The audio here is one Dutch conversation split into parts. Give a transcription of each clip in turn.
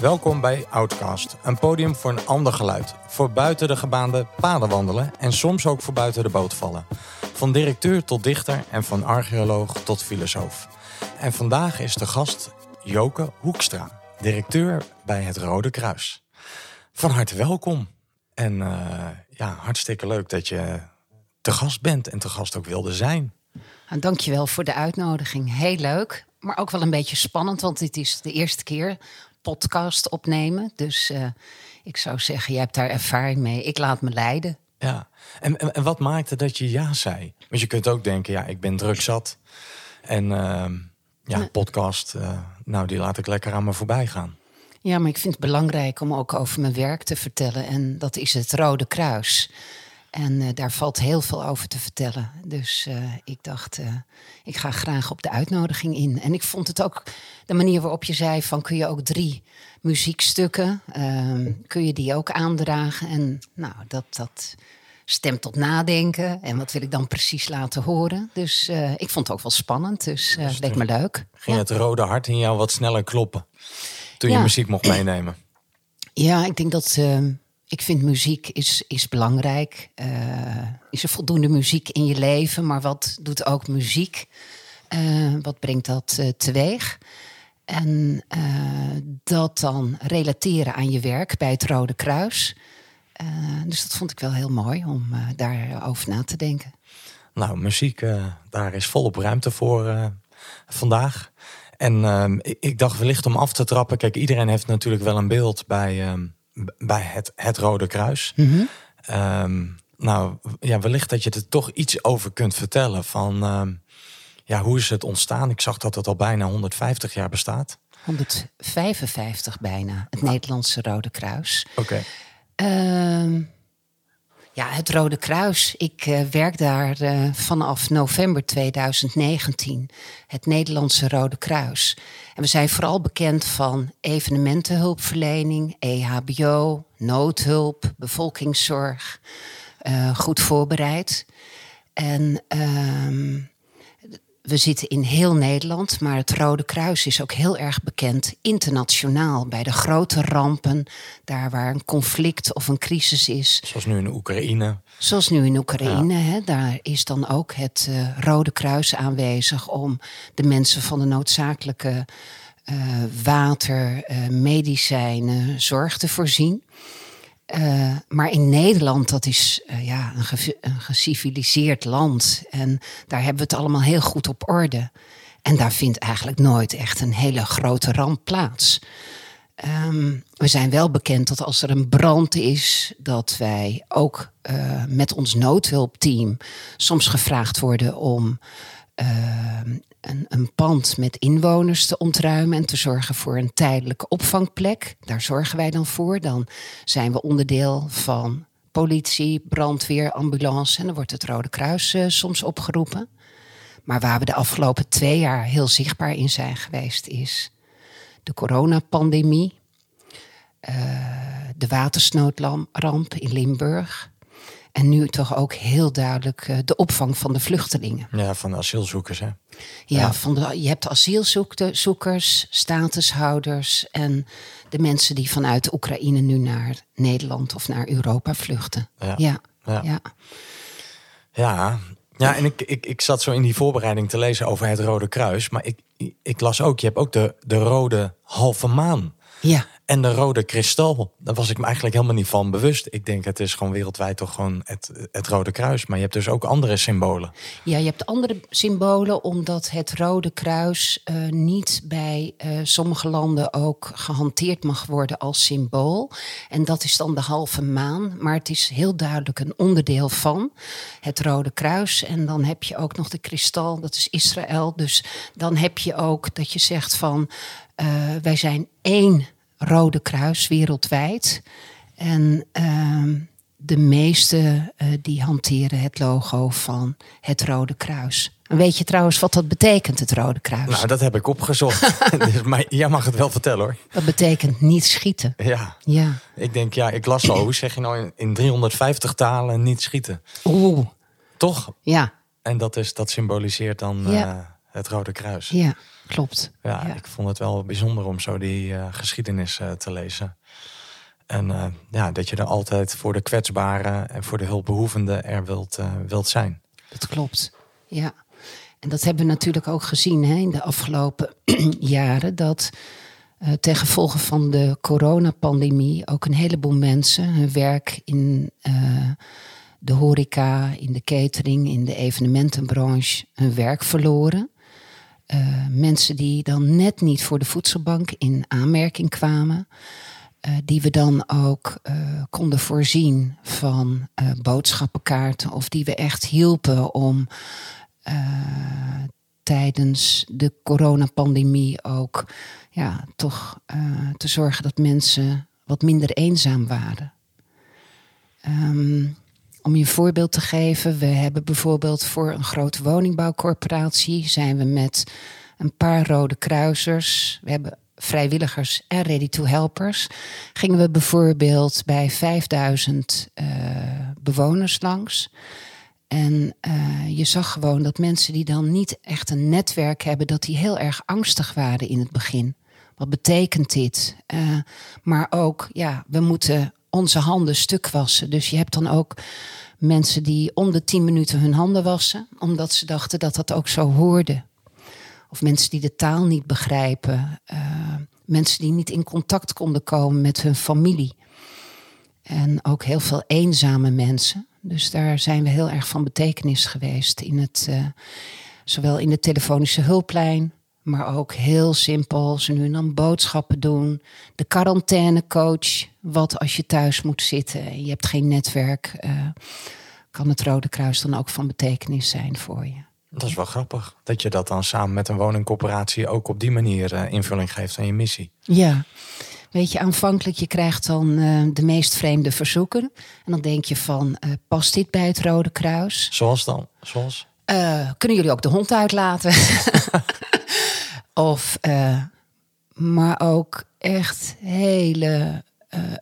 Welkom bij Outcast, een podium voor een ander geluid. Voor buiten de gebaande paden wandelen en soms ook voor buiten de boot vallen. Van directeur tot dichter en van archeoloog tot filosoof. En vandaag is de gast Joke Hoekstra, directeur bij het Rode Kruis. Van harte welkom. En uh, ja, hartstikke leuk dat je te gast bent en te gast ook wilde zijn. Nou, dankjewel voor de uitnodiging. Heel leuk, maar ook wel een beetje spannend, want dit is de eerste keer podcast opnemen. Dus uh, ik zou zeggen, jij hebt daar ervaring mee. Ik laat me leiden. Ja, en, en, en, wat maakte dat je ja zei? Want je kunt ook denken, ja, ik ben druk zat. En uh, ja, podcast, uh, nou, die laat ik lekker aan me voorbij gaan. Ja, maar ik vind het belangrijk om ook over mijn werk te vertellen. En dat is het Rode Kruis. En uh, daar valt heel veel over te vertellen. Dus uh, ik dacht, uh, ik ga graag op de uitnodiging in. En ik vond het ook de manier waarop je zei: van kun je ook drie muziekstukken, ehm, kun je die ook aandragen? En nou, dat, dat stemt tot nadenken. En wat wil ik dan precies laten horen? Dus ik vond het ook wel spannend. Dus het leek me leuk. Ging ja. het rode hart in jou wat sneller kloppen toen ja. je muziek mocht meenemen? Ja, ik denk dat ehm, ik vind muziek is, is belangrijk. Uh, is er voldoende muziek in je leven? Maar wat doet ook muziek? Uh, wat brengt dat uh, teweeg? En dat dan relateren aan je werk bij het Rode Kruis. dus dat vond ik wel heel mooi om daarover na te denken. Nou, muziek, daar is volop ruimte voor vandaag. En ehm, ik, ik, dacht wellicht om af te trappen. Kijk, iedereen heeft natuurlijk wel een beeld bij ehm, bij het, het Rode Kruis. Mm -hmm. nou, ja, wellicht dat je er toch iets over kunt vertellen van um, ja, hoe is het ontstaan? Ik zag dat het al bijna 150 jaar bestaat. 155 bijna, het. Nederlandse Rode Kruis. Oké. Okay. Um, ja, het Rode Kruis. Ik uh, werk daar uh, vanaf november 2019. Het Nederlandse Rode Kruis. En we zijn vooral bekend van evenementenhulpverlening, EHBO, noodhulp, bevolkingszorg. Uh, goed voorbereid. En uh, we zitten in heel Nederland, maar het Rode Kruis is ook heel erg bekend internationaal bij de grote rampen, daar waar een conflict of een crisis is. Zoals nu in Oekraïne. Zoals nu in Oekraïne, ja. hè, daar is dan ook het uh, Rode Kruis aanwezig om de mensen van de noodzakelijke uh, water, uh, medicijnen, zorg te voorzien. Uh, maar in Nederland, dat is uh, ja, een, ge geciviliseerd land. En daar hebben we het allemaal heel goed op orde. En daar vindt eigenlijk nooit echt een hele grote ramp plaats. Um, we zijn wel bekend dat als er een brand is, dat wij ook uh, met ons noodhulpteam soms gevraagd worden om een, pand met inwoners te ontruimen en te zorgen voor een tijdelijke opvangplek. Daar zorgen wij dan voor. Dan zijn we onderdeel van politie, brandweer, ambulance en dan wordt het Rode Kruis uh, soms opgeroepen. Maar waar we de afgelopen twee jaar heel zichtbaar in zijn geweest is de coronapandemie, uh, de watersnoodramp in Limburg, en nu toch ook heel duidelijk uh, de opvang van de vluchtelingen. Ja, van de asielzoekers, hè? Ja, ja. Van de, je hebt asielzoekers, statushouders en de mensen die vanuit Oekraïne nu naar Nederland of naar Europa vluchten. Ja, ja. ja. ja. ja. ja en ik, ik, ik zat zo in die voorbereiding te lezen over het Rode Kruis. Maar ik, ik las ook, je hebt ook de, de Rode Halve Maan. Ja. En de rode kristal, daar was ik me eigenlijk helemaal niet van bewust. Ik denk, het is gewoon wereldwijd toch gewoon het, het Rode Kruis. Maar je hebt dus ook andere symbolen. Ja, je hebt andere symbolen, omdat het Rode Kruis uh, niet bij uh, sommige landen ook gehanteerd mag worden als symbool. En dat is dan de halve maan. Maar het is heel duidelijk een onderdeel van het Rode Kruis. En dan heb je ook nog de kristal, dat is Israël. Dus dan heb je ook dat je zegt van, uh, wij zijn één Rode Kruis wereldwijd. En uh, de meeste uh, die hanteren het logo van het Rode Kruis. En weet je trouwens wat dat betekent, het Rode Kruis? Nou, dat heb ik opgezocht. dus, maar jij mag het wel vertellen hoor. Dat betekent niet schieten. Ja. ja. Ik denk, ja, ik las al, hoe zeg je nou in, in 350 talen niet schieten? Oeh. Toch? Ja. En dat, is, dat symboliseert dan ja. Het Rode Kruis. Ja. klopt. Ja, ik vond het wel bijzonder om zo die uh, geschiedenis uh, te lezen. En uh, ja, dat je er altijd voor de kwetsbaren en voor de hulpbehoevenden er wilt, wilt zijn. Dat klopt, ja. En dat hebben we natuurlijk ook gezien hè, in de afgelopen jaren. Dat ten gevolge van de coronapandemie ook een heleboel mensen hun werk in de horeca, in de catering, in de evenementenbranche hun werk verloren. Uh, mensen die dan net niet voor de voedselbank in aanmerking kwamen. die we dan ook konden voorzien van boodschappenkaarten. Of die we echt hielpen om tijdens de coronapandemie ook ja, toch te zorgen dat mensen wat minder eenzaam waren. Um, om je een voorbeeld te geven, we hebben bijvoorbeeld voor een grote woningbouwcorporatie zijn we met een paar rode kruisers, we hebben vrijwilligers en ready-to-helpers, gingen we bijvoorbeeld bij 5000 uh, bewoners langs. En uh, je zag gewoon dat mensen die dan niet echt een netwerk hebben, dat die heel erg angstig waren in het begin. Wat betekent dit? Uh, maar ook, ja, we moeten onze handen stuk wassen. Dus je hebt dan ook mensen die om de tien minuten hun handen wassen, omdat ze dachten dat dat ook zo hoorde. Of mensen die de taal niet begrijpen. Uh, mensen die niet in contact konden komen met hun familie. En ook heel veel eenzame mensen. Dus daar zijn we heel erg van betekenis geweest in het, uh, zowel in de telefonische hulplijn, maar ook heel simpel, ze nu en dan boodschappen doen. De quarantainecoach, wat als je thuis moet zitten en je hebt geen netwerk, uh, kan het Rode Kruis dan ook van betekenis zijn voor je. Dat is wel grappig, dat je dat dan samen met een woningcorporatie ook op die manier uh, invulling geeft aan je missie. Ja, Weet je, aanvankelijk, je krijgt dan uh, de meest vreemde verzoeken. En dan denk je van, past dit bij het Rode Kruis? Zoals dan? Zoals? Kunnen jullie ook de hond uitlaten? of, maar ook echt hele...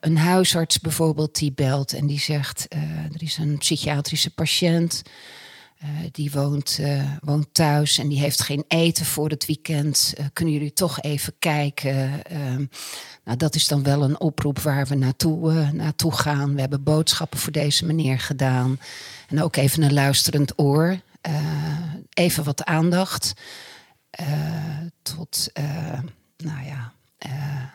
een huisarts bijvoorbeeld die belt en die zegt... er is een psychiatrische patiënt... Die woont, woont thuis en die heeft geen eten voor het weekend. Kunnen jullie toch even kijken? Ehm, nou, dat is dan wel een oproep waar we naartoe, naartoe gaan. We hebben boodschappen voor deze meneer gedaan. En ook even een luisterend oor. even wat aandacht. Tot, nou ja,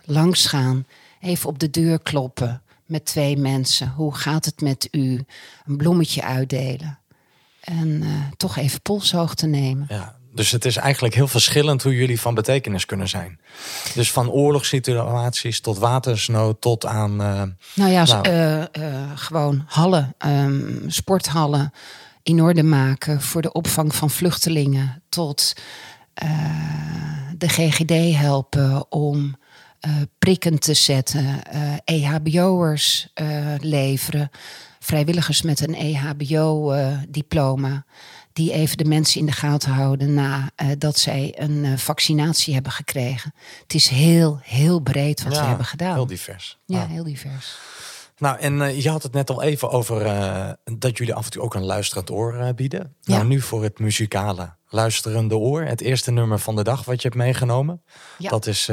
langs gaan. Even op de deur kloppen met twee mensen. Hoe gaat het met u? Een bloemetje uitdelen. En toch even polshoogte nemen. Ja, dus het is eigenlijk heel verschillend hoe jullie van betekenis kunnen zijn. Dus van oorlogssituaties tot watersnood tot aan. Uh, nou ja, nou. Uh, gewoon hallen, um, sporthallen in orde maken voor de opvang van vluchtelingen. Tot de GGD helpen om prikken te zetten, EHBO'ers e leveren vrijwilligers met een EHBO-diploma. die even de mensen in de gaten houden nadat uh, dat zij een uh, vaccinatie hebben gekregen. Het is heel, heel breed wat ja, we hebben gedaan. Heel divers. Ja, heel divers. Nou, en uh, je had het net al even over dat jullie af en toe ook een luisterend oor bieden. Ja. Nou, nu voor het muzikale luisterende oor. Het eerste nummer van de dag wat je hebt meegenomen. Ja. Dat is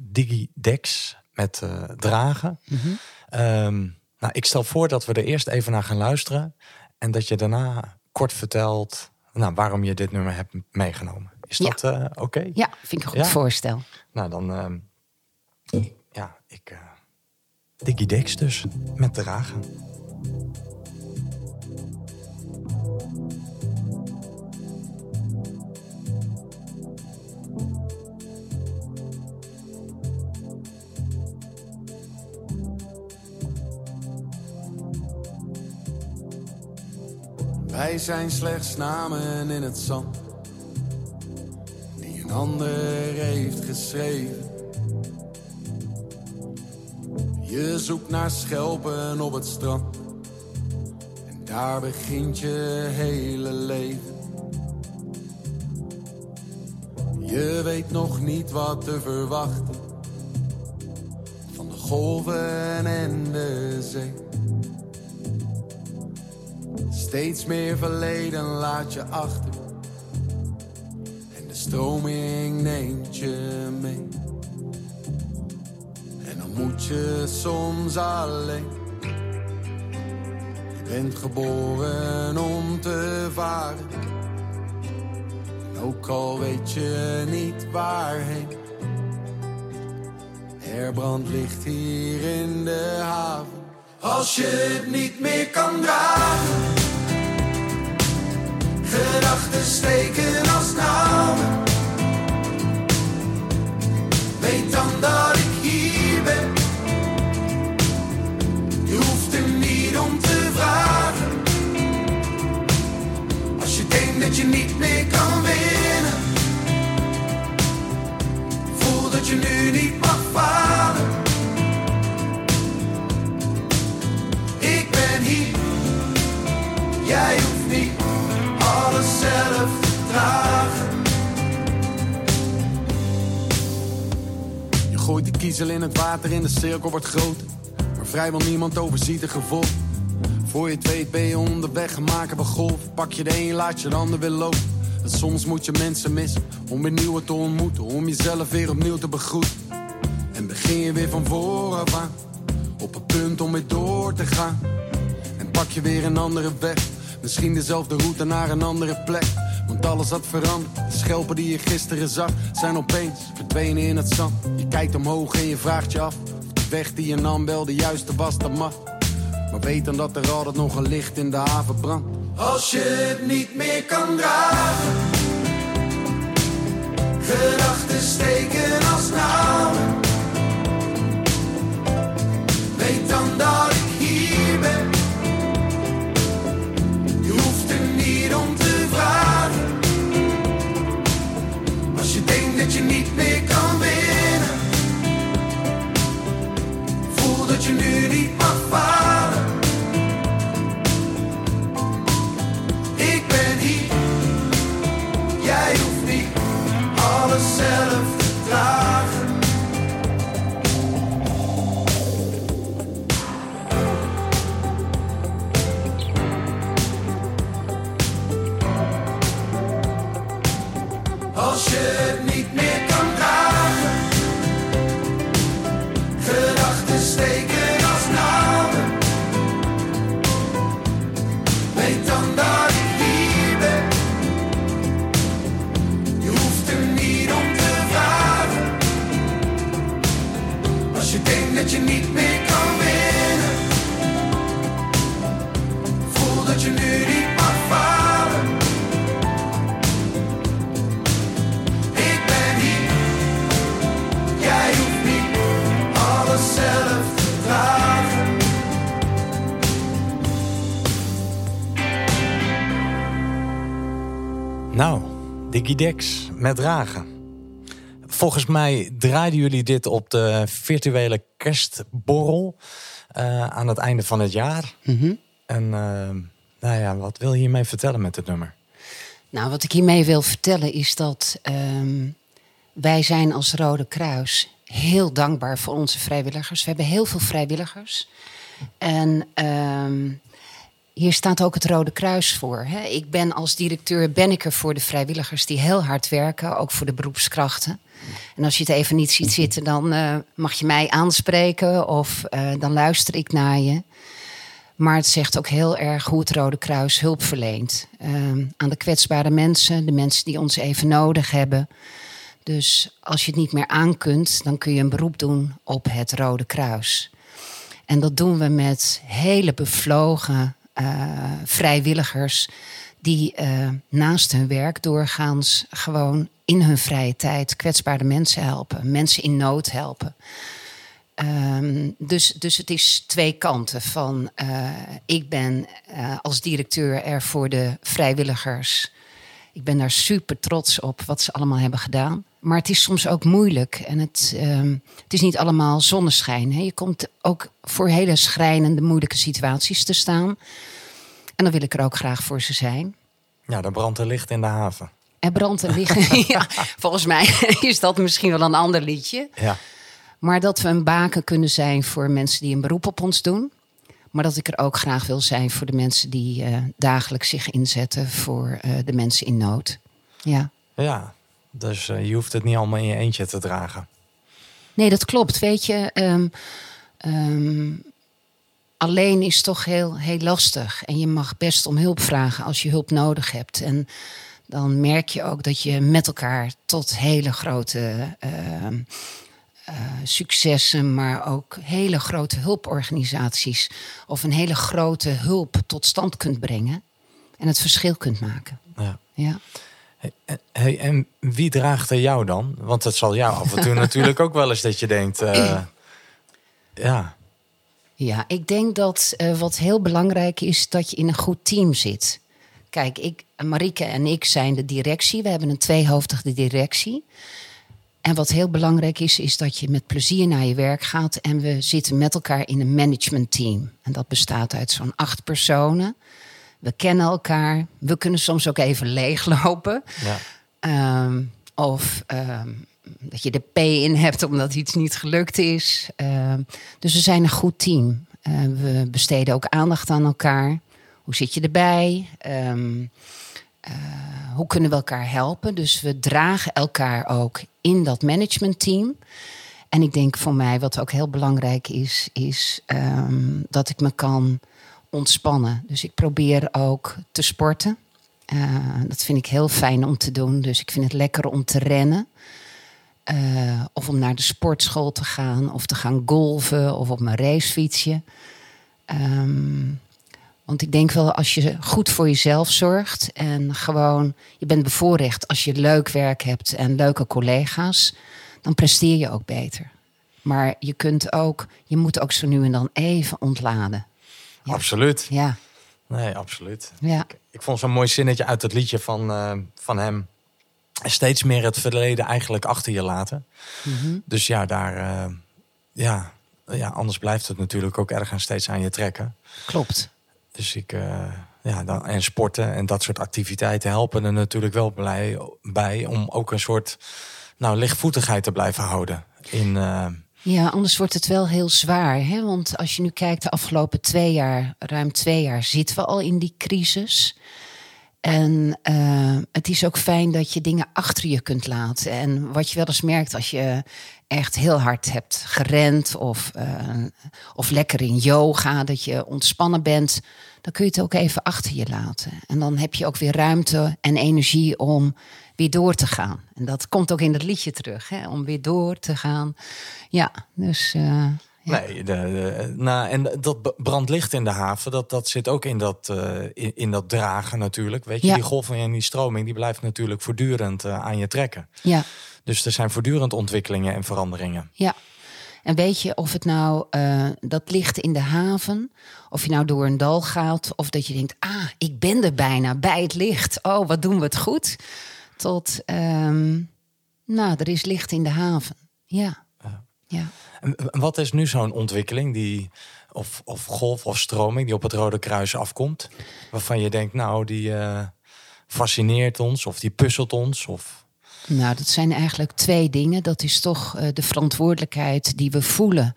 Digi Dex met Dragen. Mm -hmm. um, nou, ik stel voor dat we er eerst even naar gaan luisteren. En dat je daarna kort vertelt nou, waarom je dit nummer hebt meegenomen. Is dat oké? Okay? Ja, vind ik een goed ja? voorstel. Nou, dan... Uh, ja, ik... Dickie Dex dus, met dragen. Wij zijn slechts namen in het zand die een ander heeft geschreven. Je zoekt naar schelpen op het strand en daar begint je hele leven. Je weet nog niet wat te verwachten van de golven en de zee. Steeds meer verleden laat je achter. En de stroming neemt je mee. Moet je soms alleen. Je bent geboren om te varen. En ook al weet je niet waarheen. Er brandt licht hier in de haven. Als je het niet meer kan dragen. Gedachten steken als namen. Weet dan dat je niet meer kan winnen. Voel dat je nu niet mag falen. Ik ben hier. Jij hoeft niet alles zelf te dragen. Je gooit de kiezel in het water en de cirkel wordt groter. Maar vrijwel niemand overziet de gevolg. Voor je het weet ben je onderweg en maken we golf. Pak je de een, laat je de ander weer lopen. En soms moet je mensen missen om weer nieuwe te ontmoeten. Om jezelf weer opnieuw te begroeten. En begin je weer van vooraf aan. Op het punt om weer door te gaan. En pak je weer een andere weg. Misschien dezelfde route naar een andere plek. Want alles had veranderd. De schelpen die je gisteren zag, zijn opeens verdwenen in het zand. Je kijkt omhoog en je vraagt je af. Of de weg die je nam wel de juiste was, dat mag. Weet dat er altijd nog een licht in de haven brandt. Als je het niet meer kan dragen. Gedachten steken als Diggy Dex met dragen. Volgens mij draaiden jullie dit op de virtuele kerstborrel eh, aan het einde van het jaar. Mhm. En eh, nou ja, wat wil je hiermee vertellen met dit nummer? Nou, wat ik hiermee wil vertellen is dat ehm, wij zijn als Rode Kruis heel dankbaar voor onze vrijwilligers. We hebben heel veel vrijwilligers. En ehm, hier staat ook het Rode Kruis voor. Hè. Ik ben als directeur ben ik er voor de vrijwilligers die heel hard werken, ook voor de beroepskrachten. En als je het even niet ziet zitten, dan eh, mag je mij aanspreken of eh, dan luister ik naar je. Maar het zegt ook heel erg hoe het Rode Kruis hulp verleent. ehm, aan de kwetsbare mensen, de mensen die ons even nodig hebben. Dus als je het niet meer aan kunt, dan kun je een beroep doen op het Rode Kruis. En dat doen we met hele bevlogen eh, vrijwilligers die eh, naast hun werk doorgaans gewoon in hun vrije tijd kwetsbare mensen helpen, mensen in nood helpen. Ehm, dus, dus het is twee kanten van eh, ik ben als directeur er voor de vrijwilligers. Ik ben daar super trots op wat ze allemaal hebben gedaan. Maar het is soms ook moeilijk en het, ehm, het is niet allemaal zonneschijn. Hè. Je komt ook voor hele schrijnende, moeilijke situaties te staan. En dan wil ik er ook graag voor ze zijn. Ja, er brandt er licht in de haven. Er brandt een licht. ja, volgens mij is dat misschien wel een ander liedje. Ja, Maar dat we een baken kunnen zijn voor mensen die een beroep op ons doen. Maar dat ik er ook graag wil zijn voor de mensen die eh, dagelijks zich inzetten voor eh, de mensen in nood. Ja. ja. Dus uh, je hoeft het niet allemaal in je eentje te dragen. Nee, dat klopt. Weet je, um, um, alleen is toch heel, heel lastig. En je mag best om hulp vragen als je hulp nodig hebt. En dan merk je ook dat je met elkaar tot hele grote uh, uh, successen, maar ook hele grote hulporganisaties of een hele grote hulp tot stand kunt brengen en het verschil kunt maken. Ja. ja. Hey, en wie draagt er jou dan? Want het zal jou af en toe natuurlijk ook wel eens dat je denkt, uh, ja. Ja, ik denk dat uh, wat heel belangrijk is dat je in een goed team zit. Kijk, ik, Marike en ik zijn de directie. We hebben een tweehoofdige directie. En wat heel belangrijk is, is dat je met plezier naar je werk gaat. En we zitten met elkaar in een managementteam. En dat bestaat uit zo'n acht personen. We kennen elkaar. We kunnen soms ook even leeglopen. Ja. Um, of um, dat je de P in hebt omdat iets niet gelukt is. Um, dus we zijn een goed team. Uh, we besteden ook aandacht aan elkaar. Hoe zit je erbij? Uh, hoe kunnen we elkaar helpen? Dus we dragen elkaar ook in dat managementteam. En ik denk voor mij wat ook heel belangrijk is, is um, dat ik me kan ontspannen. Dus ik probeer ook te sporten. Uh, dat vind ik heel fijn om te doen. Dus ik vind het lekker om te rennen. Uh, of om naar de sportschool te gaan, of te gaan golven, of op mijn racefietsje. Um, want ik denk wel, als je goed voor jezelf zorgt en gewoon, je bent bevoorrecht als je leuk werk hebt en leuke collega's, dan presteer je ook beter. Maar je kunt ook, je moet ook zo nu en dan even ontladen. Ja. Absoluut. Ja. Nee, absoluut. Ja. Ik, ik vond zo'n mooi zinnetje uit het liedje van, uh, van hem. Steeds meer het verleden eigenlijk achter je laten. Mm -hmm. Dus ja, daar, uh, ja, ja, anders blijft het natuurlijk ook ergens steeds aan je trekken. Klopt. Dus ik, uh, ja, dan, en sporten en dat soort activiteiten helpen er natuurlijk wel blij, bij om ook een soort nou, lichtvoetigheid te blijven houden. In. Ja, anders wordt het wel heel zwaar. Hè? Want als je nu kijkt, de afgelopen twee jaar, ruim twee jaar, zitten we al in die crisis. En uh, het is ook fijn dat je dingen achter je kunt laten. En wat je wel eens merkt als je echt heel hard hebt gerend of, uh, of lekker in yoga, dat je ontspannen bent, dan kun je het ook even achter je laten. En dan heb je ook weer ruimte en energie om weer door te gaan. En dat komt ook in het liedje terug, hè? om weer door te gaan. Ja, dus. Uh, ja. Nee, de, de, nou, en dat brandlicht in de haven, dat, dat zit ook in dat, uh, in, in, dat dragen natuurlijk. Weet je, ja. die golving en die stroming, die blijft natuurlijk voortdurend uh, aan je trekken. Ja. Dus er zijn voortdurend ontwikkelingen en veranderingen. Ja. En weet je of het nou uh, dat licht in de haven, of je nou door een dal gaat, of dat je denkt, ah, ik ben er bijna bij het licht. Oh, wat doen we het goed? Tot, um, nou, er is licht in de haven. Ja. ja. ja. En wat is nu zo'n ontwikkeling die, of, of golf of stroming die op het Rode Kruis afkomt, waarvan je denkt, nou, die uh, fascineert ons, of die puzzelt ons, of nou, dat zijn eigenlijk twee dingen. Dat is toch uh, de verantwoordelijkheid die we voelen.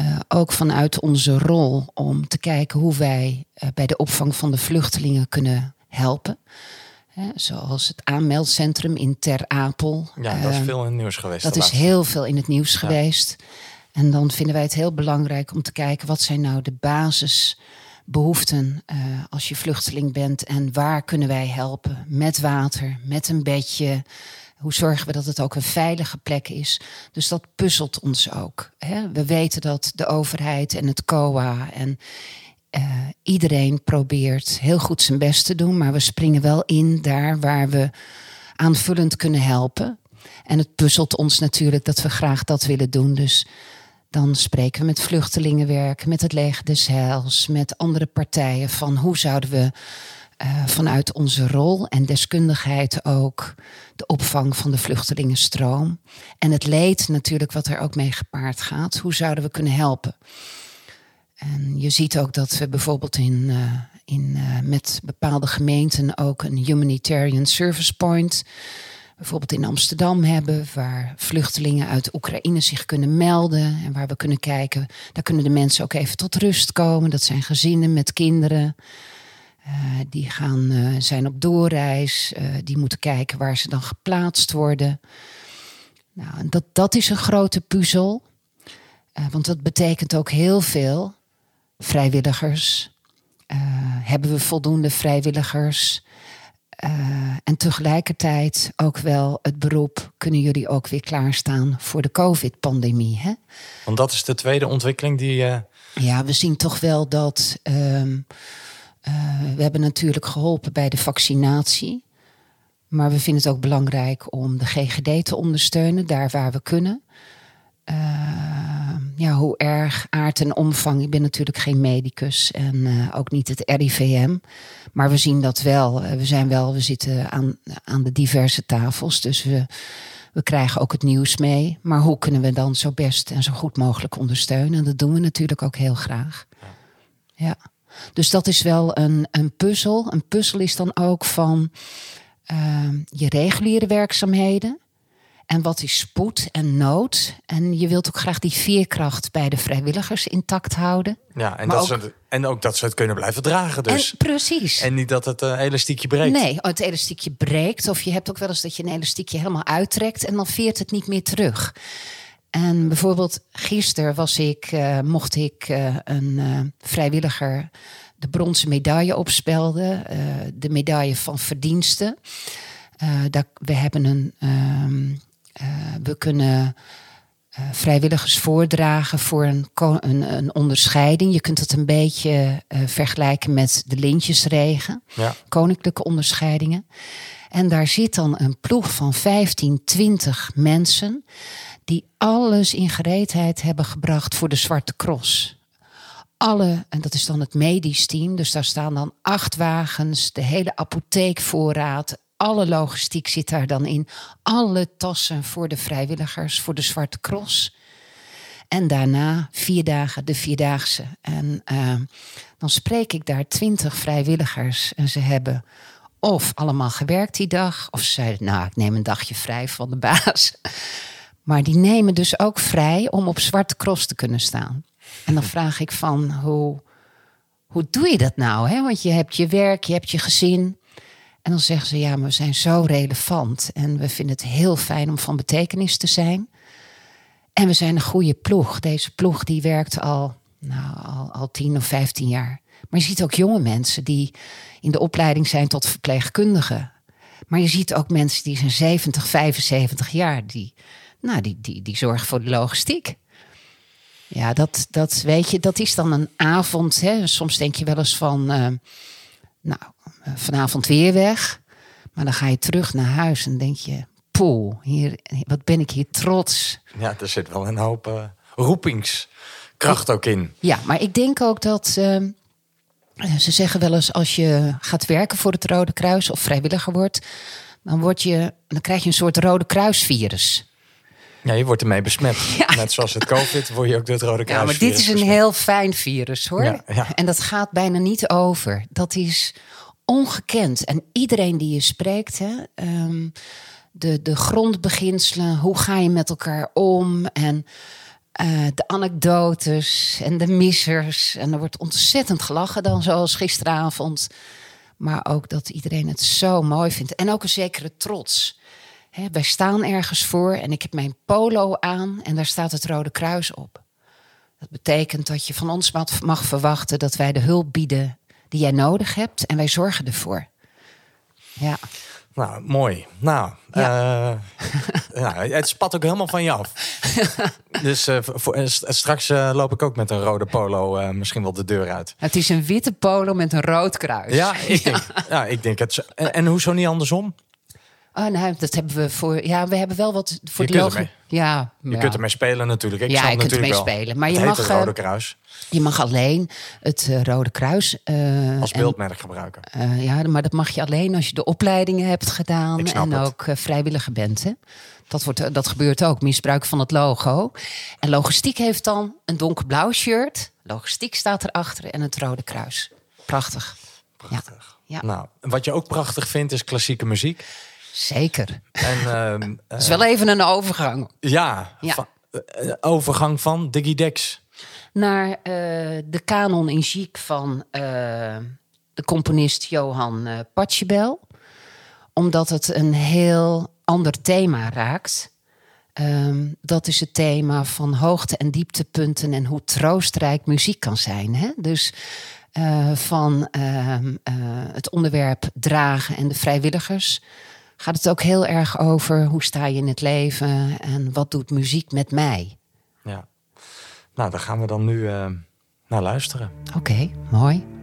Uh, ook vanuit onze rol om te kijken hoe wij bij de opvang van de vluchtelingen kunnen helpen. Zoals het aanmeldcentrum in Ter Apel. Ja, dat is veel in het nieuws geweest. Dat is heel veel in het nieuws ja. geweest. En dan vinden wij het heel belangrijk om te kijken wat zijn nou de basisbehoeften uh, als je vluchteling bent en waar kunnen wij helpen met water, met een bedje. Hoe zorgen we dat het ook een veilige plek is? Dus dat puzzelt ons ook. Hè? We weten dat de overheid en het COA en uh, iedereen probeert heel goed zijn best te doen, maar we springen wel in daar waar we aanvullend kunnen helpen. En het puzzelt ons natuurlijk dat we graag dat willen doen. Dus dan spreken we met vluchtelingenwerk, met het leger des Heils, met andere partijen van hoe zouden we uh, vanuit onze rol en deskundigheid ook de opvang van de vluchtelingenstroom en het leed natuurlijk wat er ook mee gepaard gaat, hoe zouden we kunnen helpen? En je ziet ook dat we bijvoorbeeld in, uh, in, uh, met bepaalde gemeenten ook een humanitarian service point bijvoorbeeld in Amsterdam hebben, waar vluchtelingen uit Oekraïne zich kunnen melden en waar we kunnen kijken, daar kunnen de mensen ook even tot rust komen. Dat zijn gezinnen met kinderen. die gaan, zijn op doorreis. die moeten kijken waar ze dan geplaatst worden. Nou, dat, dat is een grote puzzel. want dat betekent ook heel veel. Vrijwilligers. hebben we voldoende vrijwilligers? Uh, en tegelijkertijd ook wel het beroep, kunnen jullie ook weer klaarstaan voor de COVID-pandemie? Hè? Want dat is de tweede ontwikkeling die. Uh... Ja, we zien toch wel dat. Uh, we hebben natuurlijk geholpen bij de vaccinatie. Maar we vinden het ook belangrijk om de GGD te ondersteunen, daar waar we kunnen. Ja, hoe erg aard en omvang. Ik ben natuurlijk geen medicus en ook niet het RIVM. Maar we zien dat wel. Eh, we zijn wel, we zitten aan, aan de diverse tafels. Dus we, we krijgen ook het nieuws mee. Maar hoe kunnen we dan zo best en zo goed mogelijk ondersteunen? En dat doen we natuurlijk ook heel graag. Ja. Dus dat is wel een, een puzzel. Een puzzel is dan ook van uh, je reguliere werkzaamheden. En wat is spoed en nood? En je wilt ook graag die veerkracht bij de vrijwilligers intact houden. Ja, en, dat ook, ze, en ook dat ze het kunnen blijven dragen. Dus. En, precies. En niet dat het uh, elastiekje breekt. Nee, het elastiekje breekt. Of je hebt ook wel eens dat je een elastiekje helemaal uittrekt en dan veert het niet meer terug. En bijvoorbeeld gisteren was ik, uh, mocht ik uh, een vrijwilliger de bronzen medaille opspelden. de medaille van verdiensten. dat, we hebben een um, uh, we kunnen uh, vrijwilligers voordragen voor een, een, een, onderscheiding. Je kunt het een beetje uh, vergelijken met de lintjesregen, ja. koninklijke onderscheidingen. En daar zit dan een ploeg van 15, 20 mensen die alles in gereedheid hebben gebracht voor de Zwarte Cross. Alle, en dat is dan het medisch team, dus daar staan dan acht wagens, de hele apotheekvoorraad, alle logistiek zit daar dan in. Alle tassen voor de vrijwilligers, voor de Zwarte Cross. En daarna vier dagen, de vierdaagse. En uh, dan spreek ik daar twintig vrijwilligers. En ze hebben of allemaal gewerkt die dag. Of ze zeiden, nou, ik neem een dagje vrij van de baas. Maar die nemen dus ook vrij om op Zwarte Cross te kunnen staan. En dan vraag ik van, hoe, hoe doe je dat nou? Hè? Want je hebt je werk, je hebt je gezin. En dan zeggen ze, ja, maar we zijn zo relevant en we vinden het heel fijn om van betekenis te zijn. En we zijn een goede ploeg. Deze ploeg die werkt al, nou, al, al tien of vijftien jaar. Maar je ziet ook jonge mensen die in de opleiding zijn tot verpleegkundigen. Maar je ziet ook mensen die zijn 70, 75 jaar. Die, nou, die, die, die zorgen voor de logistiek. Ja, dat, dat weet je, dat is dan een avond. Hè. Soms denk je wel eens van, uh, nou, eh, vanavond weer weg. Maar dan ga je terug naar huis en denk je, poeh, hier, wat ben ik hier trots. Ja, er zit wel een hoop uh, roepingskracht ook in. Ja, maar ik denk ook dat... Ehm, eh, ze zeggen wel eens, als je gaat werken voor het Rode Kruis of vrijwilliger wordt, dan, word je, dan krijg je een soort Rode Kruisvirus. Ja, je wordt ermee besmet. Net zoals het COVID word je ook door het Rode Kruis. Ja, maar dit is een heel fijn virus hoor. Ja, ja. En dat gaat bijna niet over. Dat is ongekend. En iedereen die je spreekt, hè, um, de, de grondbeginselen, hoe ga je met elkaar om en uh, de anekdotes en de missers. En er wordt ontzettend gelachen dan, zoals gisteravond. Maar ook dat iedereen het zo mooi vindt. En ook een zekere trots. He, wij staan ergens voor en ik heb mijn polo aan en daar staat het Rode Kruis op. Dat betekent dat je van ons mag verwachten dat wij de hulp bieden die jij nodig hebt en wij zorgen ervoor. Ja. Nou, mooi. Nou, ja. Uh, het spat ook helemaal van je af. dus uh, voor, uh, straks loop ik ook met een rode polo misschien wel de deur uit. Het is een witte polo met een rood kruis. Ja, ik denk, ja, ik denk het. En, en hoezo niet andersom? Oh, nou, dat hebben we voor. Ja, we hebben wel wat voor je logo. Ja, je ja. kunt ermee spelen natuurlijk. Ik ja, je kunt ermee spelen. Maar je mag. Het Rode Kruis. Je mag alleen het uh, Rode Kruis. Uh, als beeldmerk gebruiken. Uh, ja, maar dat mag je alleen als je de opleidingen hebt gedaan en het. ook vrijwilliger bent. Hè? Dat, wordt, dat gebeurt ook, misbruik van het logo. En logistiek heeft dan een donkerblauw shirt. Logistiek staat erachter en het Rode Kruis. Prachtig. Prachtig. Ja. Nou, wat je ook prachtig vindt is klassieke muziek. Zeker. En, uh, het is wel even een overgang. Ja, ja. Van, uh, overgang van Diggy Dex. Naar uh, de kanon in chic van de componist Johan uh, Pachelbel. Omdat het een heel ander thema raakt. Ehm, dat is het thema van hoogte- en dieptepunten en hoe troostrijk muziek kan zijn. Hè? Dus uh, van ehm, uh, het onderwerp dragen en de vrijwilligers gaat het ook heel erg over hoe sta je in het leven en wat doet muziek met mij. Ja, nou daar gaan we dan nu uh, naar luisteren. Oké, okay, mooi.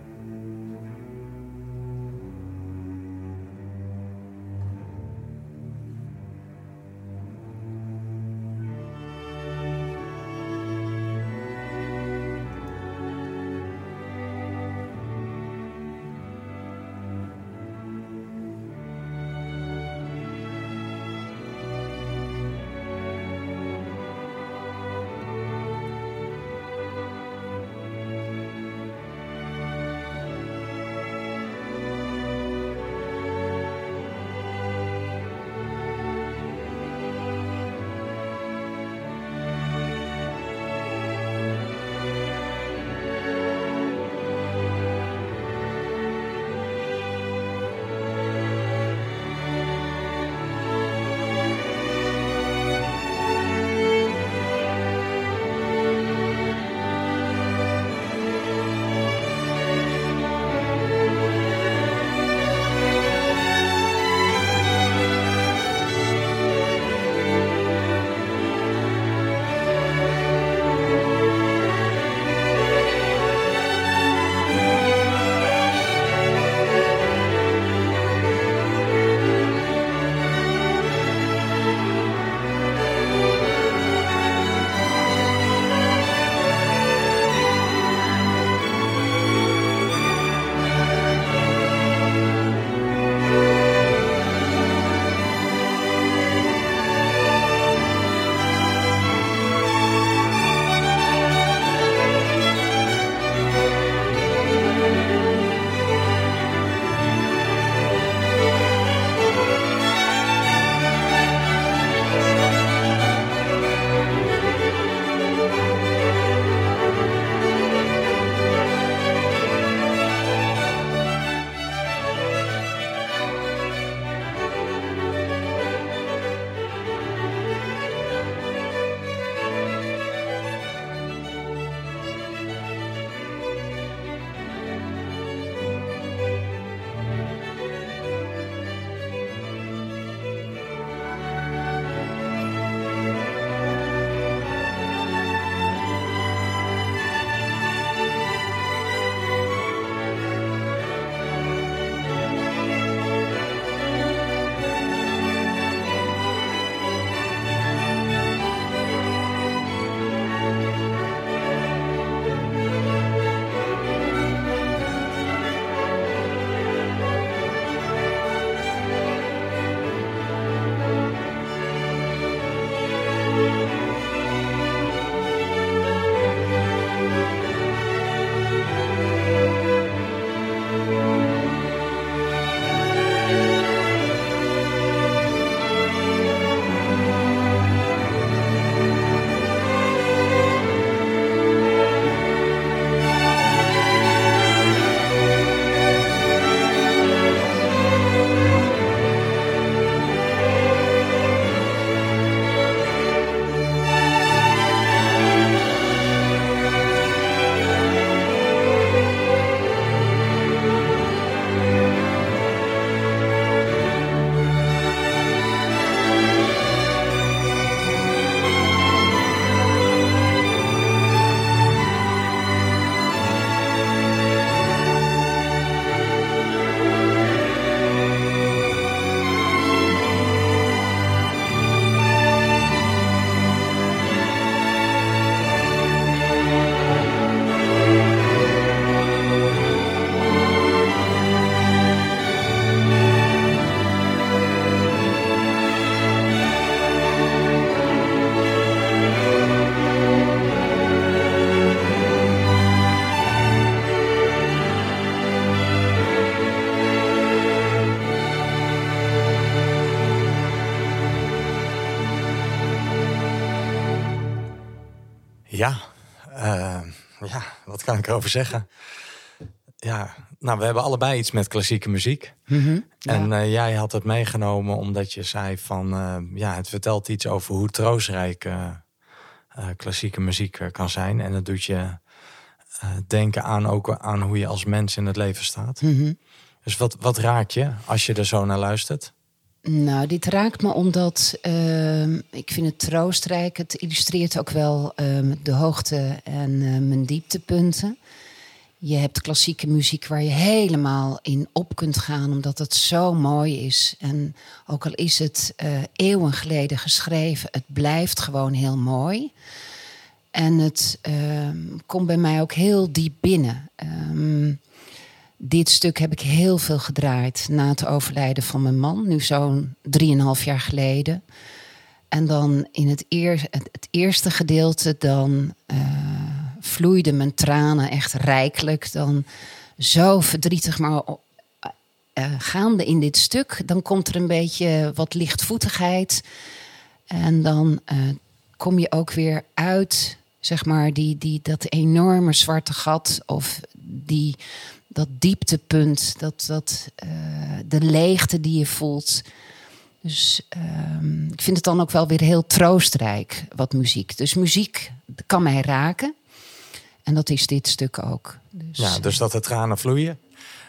Erover zeggen? Ja, Nou, we hebben allebei iets met klassieke muziek. Mhm, En ja. eh, jij had het meegenomen omdat je zei van... eh, ja, het vertelt iets over hoe troostrijk eh, klassieke muziek kan zijn. En het doet je denken aan, ook aan hoe je als mens in het leven staat. Mhm. Dus wat, wat raak je als je er zo naar luistert? Nou, dit raakt me omdat ehm, ik vind het troostrijk. Het illustreert ook wel ehm, de hoogte en eh, mijn dieptepunten. Je hebt klassieke muziek waar je helemaal in op kunt gaan, omdat het zo mooi is. En ook al is het eh, eeuwen geleden geschreven, het blijft gewoon heel mooi. En het ehm, komt bij mij ook heel diep binnen. Dit stuk heb ik heel veel gedraaid na het overlijden van mijn man, nu zo'n drieënhalf jaar geleden. En dan in het, het, eerste gedeelte, dan eh, vloeiden mijn tranen echt rijkelijk. Dan zo verdrietig, maar eh, gaande in dit stuk, dan komt er een beetje wat lichtvoetigheid. En dan eh, kom je ook weer uit, zeg maar, die, die, dat enorme zwarte gat of die, dat dieptepunt, dat, dat, eh, de leegte die je voelt. Dus ehm, ik vind het dan ook wel weer heel troostrijk, wat muziek. Dus muziek kan mij raken. En dat is dit stuk ook. Dus, Ja, dus dat de tranen vloeien.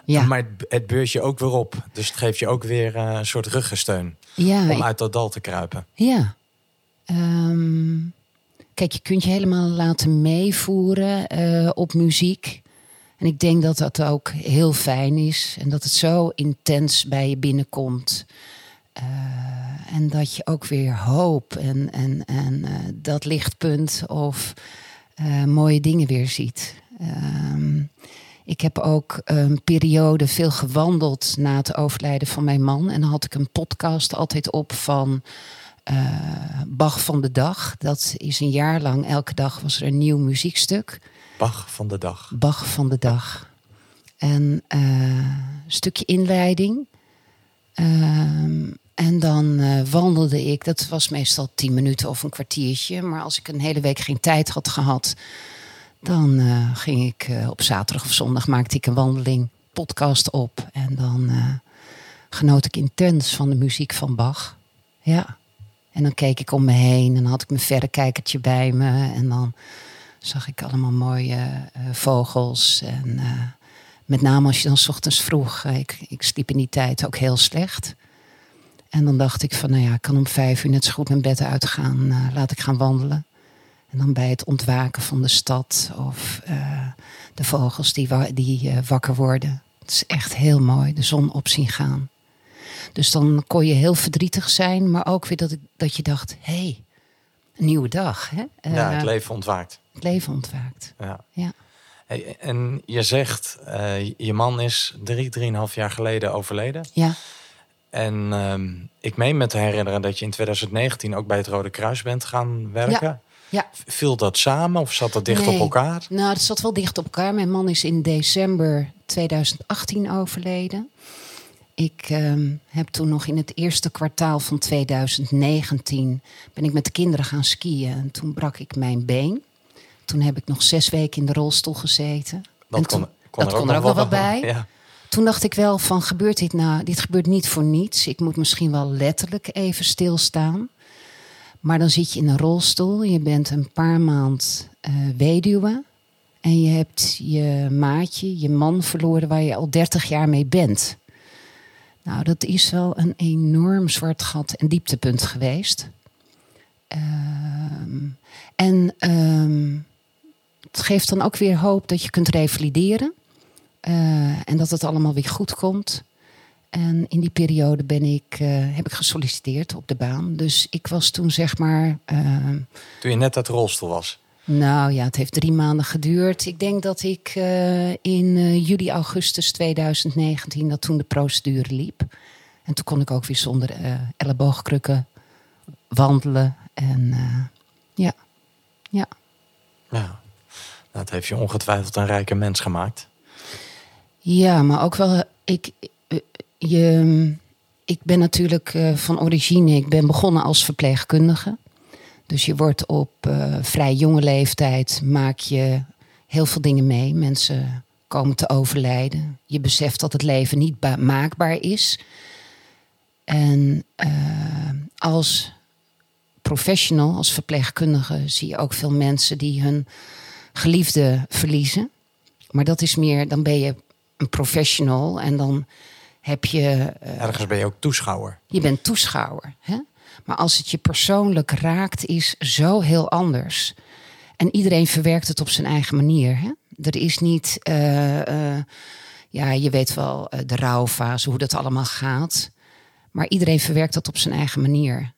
ja, Maar het, beurt je ook weer op. Dus het geeft je ook weer eh, een soort ruggensteun. ja, Om uit dat dal te kruipen. Ja. Ehm, kijk, je kunt je helemaal laten meevoeren eh, op muziek. En ik denk dat dat ook heel fijn is. En dat het zo intens bij je binnenkomt. Eh, en dat je ook weer hoop en, en, en eh, dat lichtpunt of eh, mooie dingen weer ziet. Ehm, ik heb ook een periode veel gewandeld na het overlijden van mijn man. En dan had ik een podcast altijd op van Bach van de Dag. Dat is een jaar lang, elke dag was er een nieuw muziekstuk. Bach van de dag. Bach van de Dag. En eh, een stukje inleiding. Ehm, en dan eh, wandelde ik, dat was meestal tien minuten of een kwartiertje. Maar als ik een hele week geen tijd had gehad, dan eh, ging ik eh, op zaterdag of zondag maakte ik een wandeling, podcast op. En dan eh, genoot ik intens van de muziek van Bach. Ja. En dan keek ik om me heen en had ik mijn verrekijkertje bij me. En dan zag ik allemaal mooie eh, vogels. En eh, met name als je dan 's ochtends vroeg, eh, ik, ik sliep in die tijd ook heel slecht. En dan dacht ik van, nou ja, ik kan om vijf uur net zo goed mijn bed uitgaan. eh, laat ik gaan wandelen. En dan bij het ontwaken van de stad of de vogels die, wa- die wakker worden. Het is echt heel mooi, de zon op zien gaan. Dus dan kon je heel verdrietig zijn, maar ook weer dat, ik, dat je dacht, hé, hey, een nieuwe dag. Hè? ja, Eh, het leven ontwaakt. het leven ontwaakt. Ja. Ja. Hey, en je zegt, eh, je man is drie, drieënhalf jaar geleden overleden. Ja, En ehm, ik meen me te herinneren dat je in 2019 ook bij het Rode Kruis bent gaan werken. ja. Viel dat samen of zat dat dicht Nee. op elkaar? Nou, het zat wel dicht op elkaar. Mijn man is in december 2018 overleden. Ik ehm, heb toen nog in het eerste kwartaal van 2019 ben ik met de kinderen gaan skiën en toen brak ik mijn been. Toen heb ik nog zes weken in de rolstoel gezeten. Dat En kon, toen- kon dat er ook kon er nog wel wat bij. Ja. Toen dacht ik wel van gebeurt dit nou? Dit gebeurt niet voor niets. Ik moet misschien wel letterlijk even stilstaan. Maar dan zit je in een rolstoel. Je bent een paar maand eh, weduwe. En je hebt je maatje, je man verloren waar je al 30 jaar mee bent. Nou, dat is wel een enorm zwart gat en dieptepunt geweest. Ehm, en ehm, het geeft dan ook weer hoop dat je kunt revalideren. Eh, en dat het allemaal weer goed komt. En in die periode ben ik, eh, heb ik gesolliciteerd op de baan. Dus ik was toen zeg maar. eh, Toen je net de rolstoel was. Nou ja, het heeft drie maanden geduurd. Ik denk dat ik eh, in eh, juli, augustus 2019, dat toen de procedure liep. En toen kon ik ook weer zonder eh elleboogkrukken wandelen. En ja, ja. Ja. Nou, het heeft je ongetwijfeld een rijke mens gemaakt. Ja, maar ook wel. Ik, je, ik ben natuurlijk van origine. Ik ben begonnen als verpleegkundige. Dus je wordt op eh, vrij jonge leeftijd maak je heel veel dingen mee. Mensen komen te overlijden. Je beseft dat het leven niet ba- maakbaar is. En eh, als professional, als verpleegkundige, zie je ook veel mensen die hun geliefde verliezen. Maar dat is meer, dan ben je een professional en dan heb je eh, Ergens ben je ook toeschouwer. je bent toeschouwer. Hè? Maar als het je persoonlijk raakt, is zo heel anders. En iedereen verwerkt het op zijn eigen manier. Hè? Er is niet, eh, eh, ja, je weet wel, eh, de rouwfase, hoe dat allemaal gaat. Maar iedereen verwerkt dat op zijn eigen manier.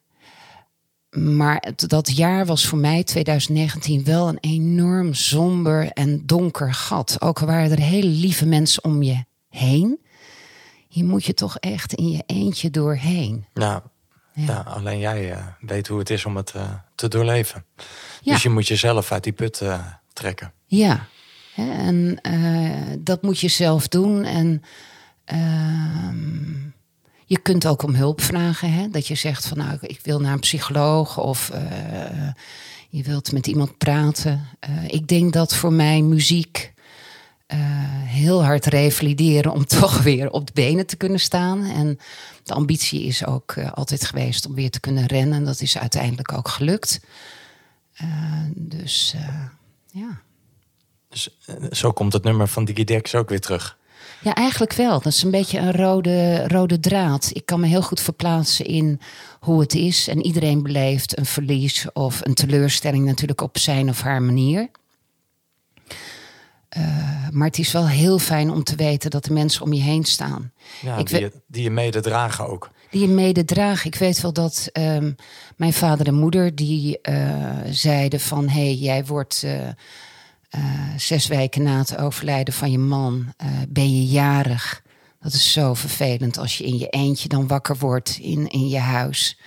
Maar dat jaar was voor mij, 2019, wel een enorm somber en donker gat. Ook al waren er hele lieve mensen om je heen. Hier moet je toch echt in je eentje doorheen. Ja, Ja. ja. alleen jij eh, weet hoe het is om het eh, te doorleven. Dus je moet jezelf uit die put eh, trekken. Ja, en dat moet je zelf doen. En ehm, je kunt ook om hulp vragen. Hè? Dat je zegt van nou, ik wil naar een psycholoog of je wilt met iemand praten. Ik denk dat voor mij muziek heel hard revalideren om toch weer op de benen te kunnen staan. En de ambitie is ook eh, altijd geweest om weer te kunnen rennen. Dat is uiteindelijk ook gelukt. Eh, dus eh, ja. Dus zo komt het nummer van Digidex ook weer terug. Ja, eigenlijk wel. Dat is een beetje een rode, rode draad. Ik kan me heel goed verplaatsen in hoe het is. En iedereen beleeft een verlies of een teleurstelling natuurlijk op zijn of haar manier. Eh, maar het is wel heel fijn om te weten dat er mensen om je heen staan. Ja, Ik die, je, die je mede dragen ook. Die je mede dragen. Ik weet wel dat ehm, mijn vader en moeder die eh, zeiden van... hé, hey, jij wordt eh, zes weken na het overlijden van je man... ben je jarig. Dat is zo vervelend als je in je eentje dan wakker wordt in, in je huis.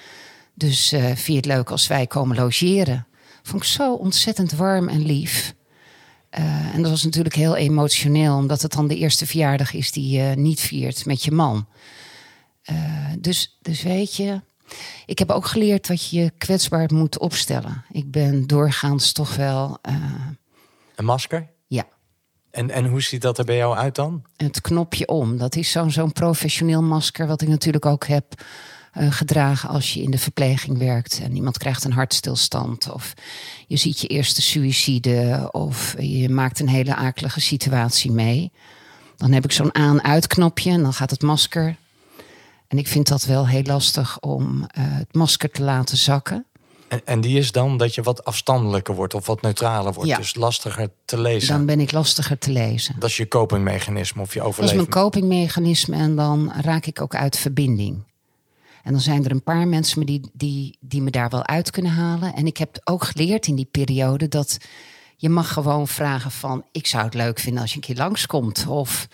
Dus vind je het leuk als wij komen logeren? Vond ik zo ontzettend warm en lief. Eh, en dat was natuurlijk heel emotioneel... omdat het dan de eerste verjaardag is die je niet viert met je man... Dus, dus weet je, ik heb ook geleerd dat je je kwetsbaar moet opstellen. Ik ben doorgaans toch wel, eh, Een masker? ja, En, en hoe ziet dat er bij jou uit dan? het knopje om. Dat is zo'n zo'n professioneel masker, wat ik natuurlijk ook heb eh, gedragen als je in de verpleging werkt en iemand krijgt een hartstilstand. Of je ziet je eerste suïcide, of je maakt een hele akelige situatie mee. Dan heb ik zo'n aan-uit-knopje en dan gaat het masker. En ik vind dat wel heel lastig om eh, het masker te laten zakken. En, en die is dan dat je wat afstandelijker wordt of wat neutraler wordt. Ja. Dus lastiger te lezen. Dan ben ik lastiger te lezen. Dat is je copingmechanisme of je Dat is overleving. mijn copingmechanisme en dan raak ik ook uit verbinding. En dan zijn er een paar mensen me die, die, die me daar wel uit kunnen halen. En ik heb ook geleerd in die periode dat je mag gewoon vragen van... ik zou het leuk vinden als je een keer langskomt. Of,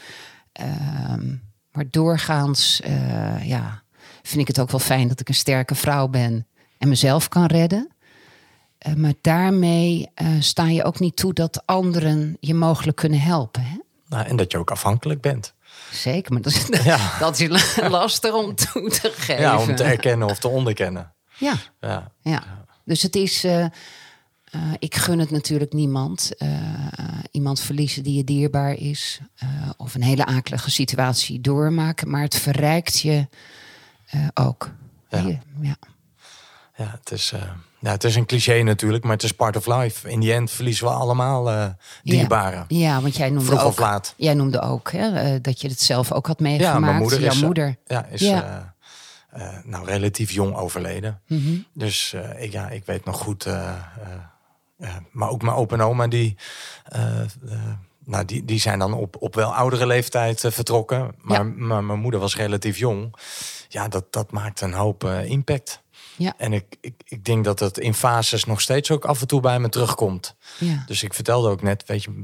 ehm, maar doorgaans eh, ja, vind ik het ook wel fijn dat ik een sterke vrouw ben... en mezelf kan redden. Eh, maar daarmee eh, sta je ook niet toe dat anderen je mogelijk kunnen helpen. Hè? Nou, en dat je ook afhankelijk bent. Zeker, maar dat is, Ja. dat is lastig om toe te geven. Ja, om te erkennen of te onderkennen. Ja, Ja. ja. Dus het is, eh, eh, ik gun het natuurlijk niemand. Eh, iemand verliezen die je dierbaar is. of een hele akelige situatie doormaken. Maar het verrijkt je ook. Ja. Ja. Ja, het is, ja, het is een cliché natuurlijk, maar het is part of life. In die end verliezen we allemaal eh dierbaren. Ja, want jij noemde Vroeg ook, of laat. Jij noemde ook hè, eh, dat je het zelf ook had meegemaakt. Ja, mijn moeder Jouw is, eh, moeder. Ja, is Ja. nou, relatief jong overleden. Mhm. Dus ik, ja, ik weet nog goed. maar ook mijn opa en oma, die, nou, die, die zijn dan op, op wel oudere leeftijd vertrokken. Maar, Ja. maar mijn moeder was relatief jong. Ja, dat, dat maakt een hoop impact. Ja. En ik, ik, ik denk dat het in fases nog steeds ook af en toe bij me terugkomt. Ja. Dus ik vertelde ook net, weet je,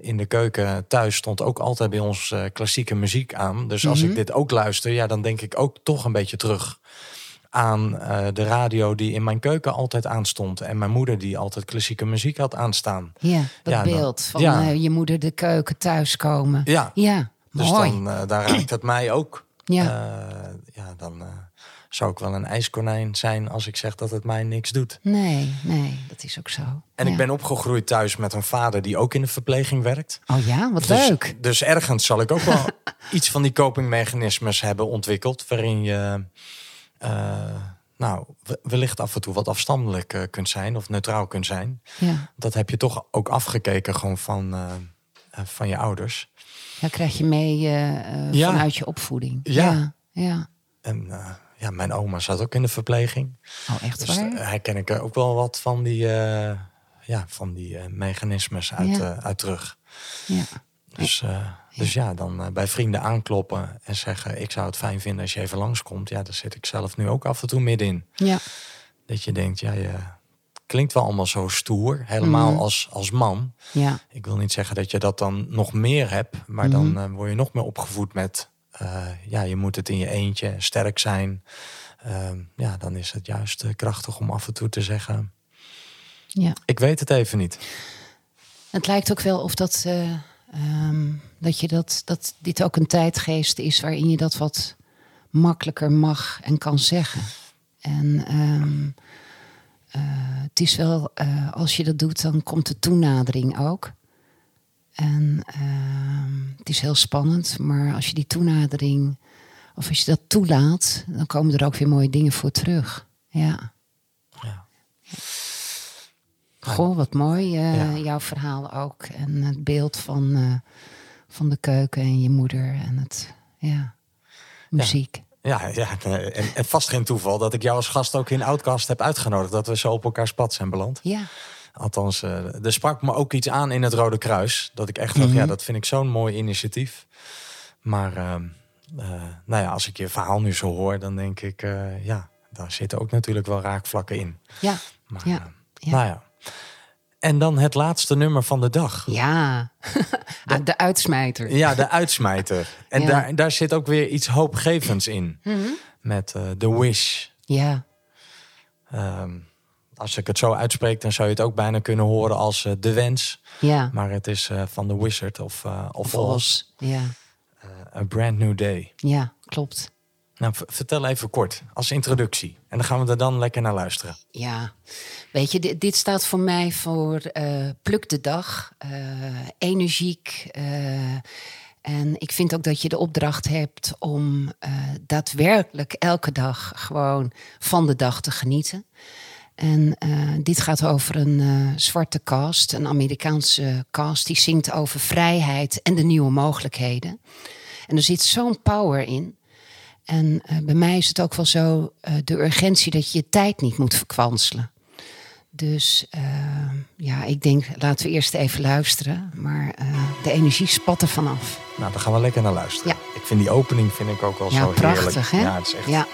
in de keuken thuis stond ook altijd bij ons eh, klassieke muziek aan. Dus als Mhm. ik dit ook luister, ja, dan denk ik ook toch een beetje terug aan eh, de radio die in mijn keuken altijd aanstond. En mijn moeder die altijd klassieke muziek had aanstaan. Ja, dat Ja, dan- beeld van ja. eh, je moeder de keuken thuiskomen. Ja, Ja, dus mooi. dan, daar raakt het mij ook. Ja. Ja, dan, zou ik wel een ijskonijn zijn als ik zeg dat het mij niks doet. Nee, nee, dat is ook zo. En Ja. ik ben opgegroeid thuis met een vader die ook in de verpleeging werkt. Oh ja, wat Dus, leuk. dus ergens zal ik ook wel iets van die copingmechanismes hebben ontwikkeld. Waarin je eh, nou, we- wellicht af en toe wat afstandelijk eh, kunt zijn of neutraal kunt zijn. Ja. Dat heb je toch ook afgekeken gewoon van, eh, van je ouders. ja, krijg je mee Ja. vanuit je opvoeding. Ja. ja. ja. En ja, mijn oma zat ook in de verpleeging. Oh, echt Dus waar? daar herken ik er ook wel wat van die, eh, ja, van die eh, mechanismes uit, Ja. eh, uit terug. ja. Dus, eh, dus ja, dan eh, bij vrienden aankloppen en zeggen... ik zou het fijn vinden als je even langskomt. Ja, daar zit ik zelf nu ook af en toe middenin. ja. Dat je denkt, ja, je klinkt wel allemaal zo stoer. Helemaal Mhm. als, als man. ja. Ik wil niet zeggen dat je dat dan nog meer hebt. Maar Mhm. dan eh, word je nog meer opgevoed met... eh, ja, je moet het in je eentje, sterk zijn. Ehm, ja, dan is het juist eh, krachtig om af en toe te zeggen... ja. ik weet het even niet. Het lijkt ook wel of dat, eh, ehm, dat, je dat, dat dit ook een tijdgeest is waarin je dat wat makkelijker mag en kan zeggen. En ehm, eh, het is wel, als je dat doet, dan komt de toenadering ook. En ehm, het is heel spannend, maar als je die toenadering, of als je dat toelaat, dan komen er ook weer mooie dingen voor terug. Ja. Ja. Goh, wat mooi, eh, Ja. jouw verhaal ook. En het beeld van, eh, van de keuken en je moeder en het, ja, muziek. Ja, ja en, en vast geen toeval dat ik jou als gast ook in Outcast heb uitgenodigd. Dat we zo op elkaars pad zijn beland. Ja, Althans, eh, er sprak me ook iets aan in het Rode Kruis. Dat ik echt dacht, Mhm. ja, dat vind ik zo'n mooi initiatief. Maar ehm, eh, nou ja, als ik je verhaal nu zo hoor, dan denk ik, eh, ja, daar zitten ook natuurlijk wel raakvlakken in. ja, Maar, Ja, ja. Nou ja. En dan het laatste nummer van de dag. ja. De uitsmijter. Ja, de uitsmijter. En Ja. daar, daar zit ook weer iets hoopgevends in. Mhm. Met eh The Wish. Ja, Ehm, als ik het zo uitspreek, dan zou je het ook bijna kunnen horen als eh, De Wens. ja. Maar het is eh, van The Wizard of, eh of Oz. Vos. Ja, A Brand New Day. ja, klopt. Nou, vertel even kort, als introductie. En dan gaan we er dan lekker naar luisteren. Ja, weet je, dit, dit staat voor mij voor pluk de dag, energiek. en ik vind ook dat je de opdracht hebt om daadwerkelijk elke dag gewoon van de dag te genieten. En eh, dit gaat over een eh, zwarte cast, een Amerikaanse cast, die zingt over vrijheid en de nieuwe mogelijkheden. En er zit zo'n power in. En eh, bij mij is het ook wel zo de urgentie dat je je tijd niet moet verkwanselen. Dus ja, ik denk, laten we eerst even luisteren. Maar de energie spat er vanaf. Nou, dan gaan we lekker naar luisteren. Ja. Ik vind die opening vind ik ook wel Ja, zo prachtig, heerlijk. hè? Ja, het is echt... Ja.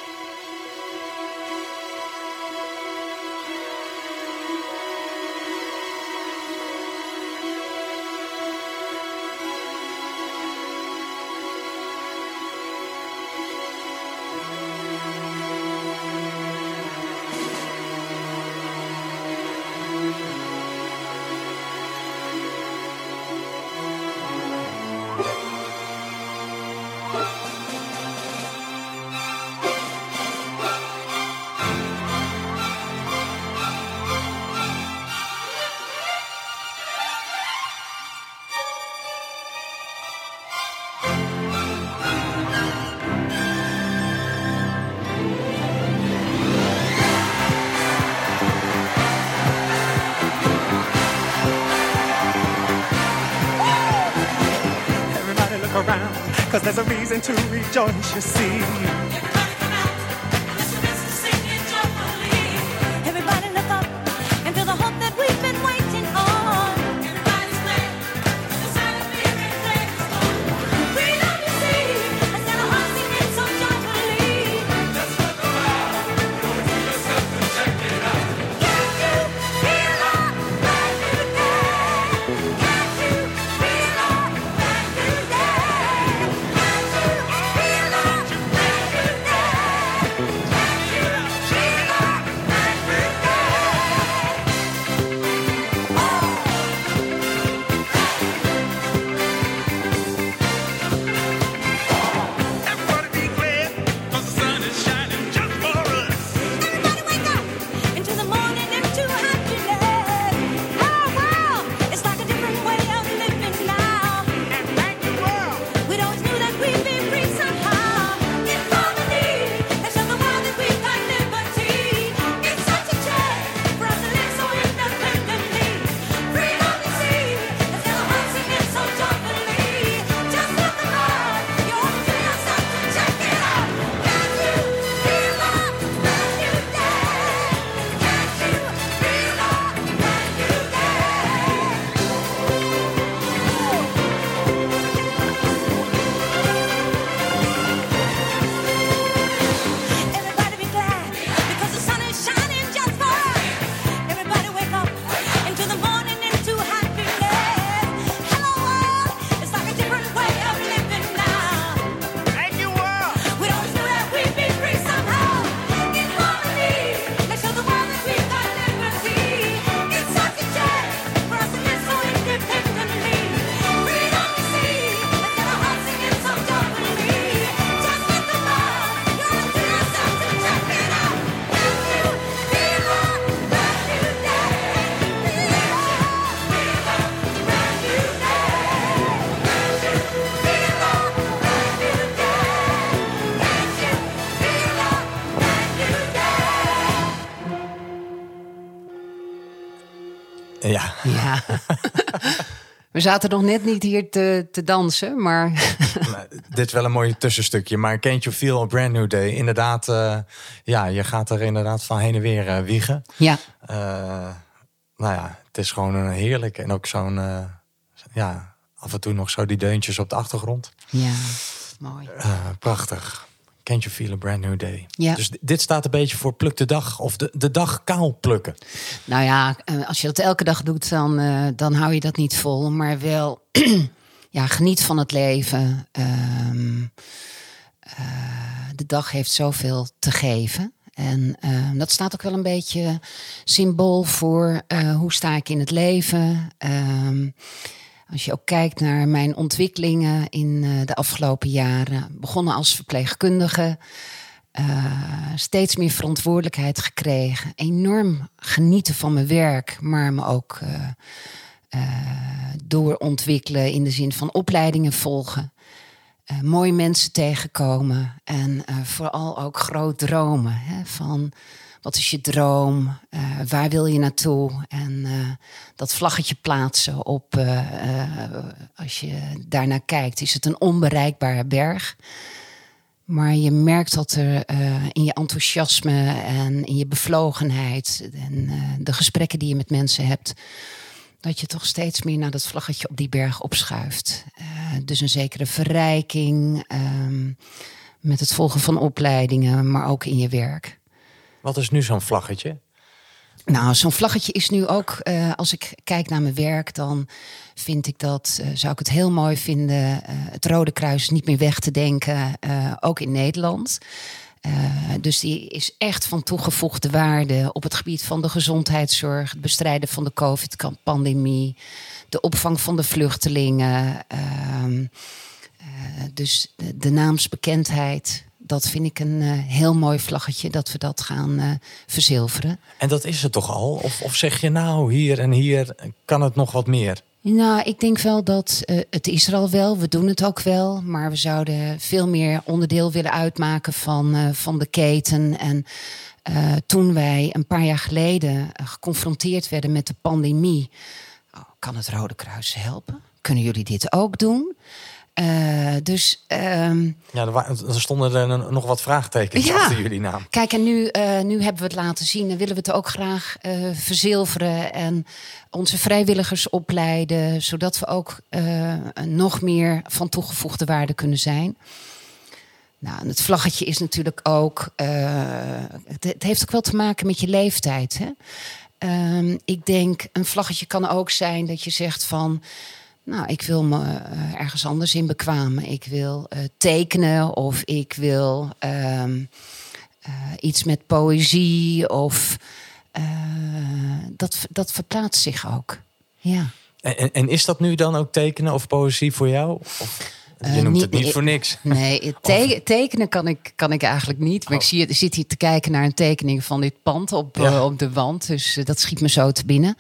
don't you see? We zaten nog net niet hier te, te dansen, maar dit is wel een mooi tussenstukje. Maar Can't You Feel a Brand New Day? Inderdaad, eh, ja, je gaat er inderdaad van heen en weer eh, wiegen. ja. Eh, nou ja, het is gewoon een heerlijk. En ook zo'n, ja, af en toe nog zo die deuntjes op de achtergrond. Ja, mooi. Prachtig. Can't You Feel a Brand New Day? Ja. Dus dit staat een beetje voor pluk de dag. Of de, de dag kaal plukken. Nou ja, eh, als je dat elke dag doet, dan, eh, dan hou je dat niet vol. Maar wel, ja, geniet van het leven. Ehm, eh, de dag heeft zoveel te geven. En eh, dat staat ook wel een beetje symbool voor hoe sta ik in het leven. Ehm, als je ook kijkt naar mijn ontwikkelingen in eh, de afgelopen jaren. Begonnen als verpleegkundige. eh, steeds meer verantwoordelijkheid gekregen. Enorm genieten van mijn werk, maar me ook eh, doorontwikkelen in de zin van opleidingen volgen. mooie mensen tegenkomen en vooral ook groot dromen. Hè, van wat is je droom? Eh, waar wil je naartoe? En eh, dat vlaggetje plaatsen op, eh, als je daarnaar kijkt, is het een onbereikbare berg. Maar je merkt dat er in je enthousiasme en in je bevlogenheid en de gesprekken die je met mensen hebt, dat je toch steeds meer naar dat vlaggetje op die berg opschuift. Dus een zekere verrijking ehm, met het volgen van opleidingen, maar ook in je werk. Wat is nu zo'n vlaggetje? Nou, zo'n vlaggetje is nu ook, eh, als ik kijk naar mijn werk, dan vind ik dat, eh, zou ik het heel mooi vinden, eh, het Rode Kruis niet meer weg te denken, ook in Nederland. Dus die is echt van toegevoegde waarde op het gebied van de gezondheidszorg, het bestrijden van de COVID-pandemie, de opvang van de vluchtelingen. ehm, eh, dus de naamsbekendheid, dat vind ik een eh, heel mooi vlaggetje dat we dat gaan eh, verzilveren. En dat is het toch al? Of, of zeg je nou, hier en hier kan het nog wat meer? Nou, ik denk wel dat eh, het is er al wel. We doen het ook wel. Maar we zouden veel meer onderdeel willen uitmaken van, van de keten. En toen wij een paar jaar geleden geconfronteerd werden met de pandemie. Oh, kan het Rode Kruis helpen? Kunnen jullie dit ook doen? Eh, dus ehm, Ja, er, er stonden er nog wat vraagtekens Ja. achter jullie naam. Kijk, en nu, eh, nu hebben we het laten zien en willen we het ook graag eh, verzilveren en onze vrijwilligers opleiden, zodat we ook nog meer van toegevoegde waarde kunnen zijn. Nou, en het vlaggetje is natuurlijk ook. het, het heeft ook wel te maken met je leeftijd. Hè? Ehm, ik denk, een vlaggetje kan ook zijn dat je zegt van. Nou, ik wil me eh, ergens anders in bekwamen. Ik wil eh, tekenen of ik wil ehm, eh, iets met poëzie of dat, dat verplaatst zich ook. Ja. En, en, is dat nu dan ook tekenen of poëzie voor jou? Of, je noemt niet- het niet ik- voor niks. Nee, te- tekenen kan ik, kan ik eigenlijk niet. Maar ik Oh. zie, zit hier te kijken naar een tekening van dit pand op, Ja. op de wand. Dus dat schiet me zo te binnen.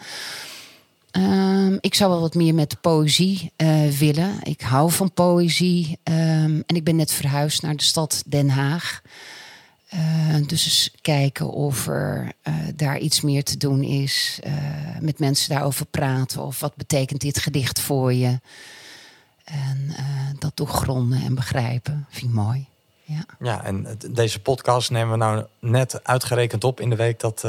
Ehm, ik zou wel wat meer met poëzie eh, willen. Ik hou van poëzie. Ehm, en ik ben net verhuisd naar de stad Den Haag. Eh, dus eens kijken of er eh, daar iets meer te doen is. met mensen daarover praten. Of wat betekent dit gedicht voor je? En dat doorgronden en begrijpen. Vind ik mooi. Ja. Ja, en deze podcast nemen we nou net uitgerekend op in de week dat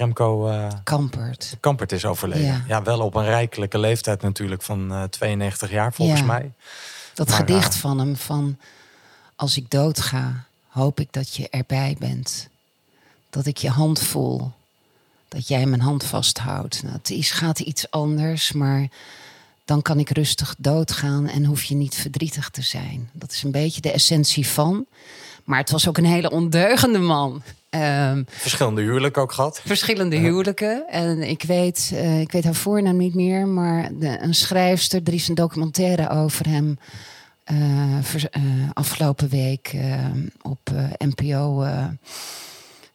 Remco eh, Kampert. Kampert is overleden. Ja. Ja. wel op een rijkelijke leeftijd natuurlijk van eh 92 jaar volgens Ja. mij. Dat Maar, gedicht eh, van hem van... Als ik doodga, hoop ik dat je erbij bent. Dat ik je hand voel. Dat jij mijn hand vasthoudt. Nou, het is, gaat iets anders, maar dan kan ik rustig doodgaan en hoef je niet verdrietig te zijn. Dat is een beetje de essentie van. Maar het was ook een hele ondeugende man. Ehm, Verschillende huwelijken ook gehad. verschillende huwelijken. En ik weet, eh, ik weet haar voornaam niet meer, maar de, een schrijfster, er is een documentaire over hem eh, eh, afgelopen week op NPO.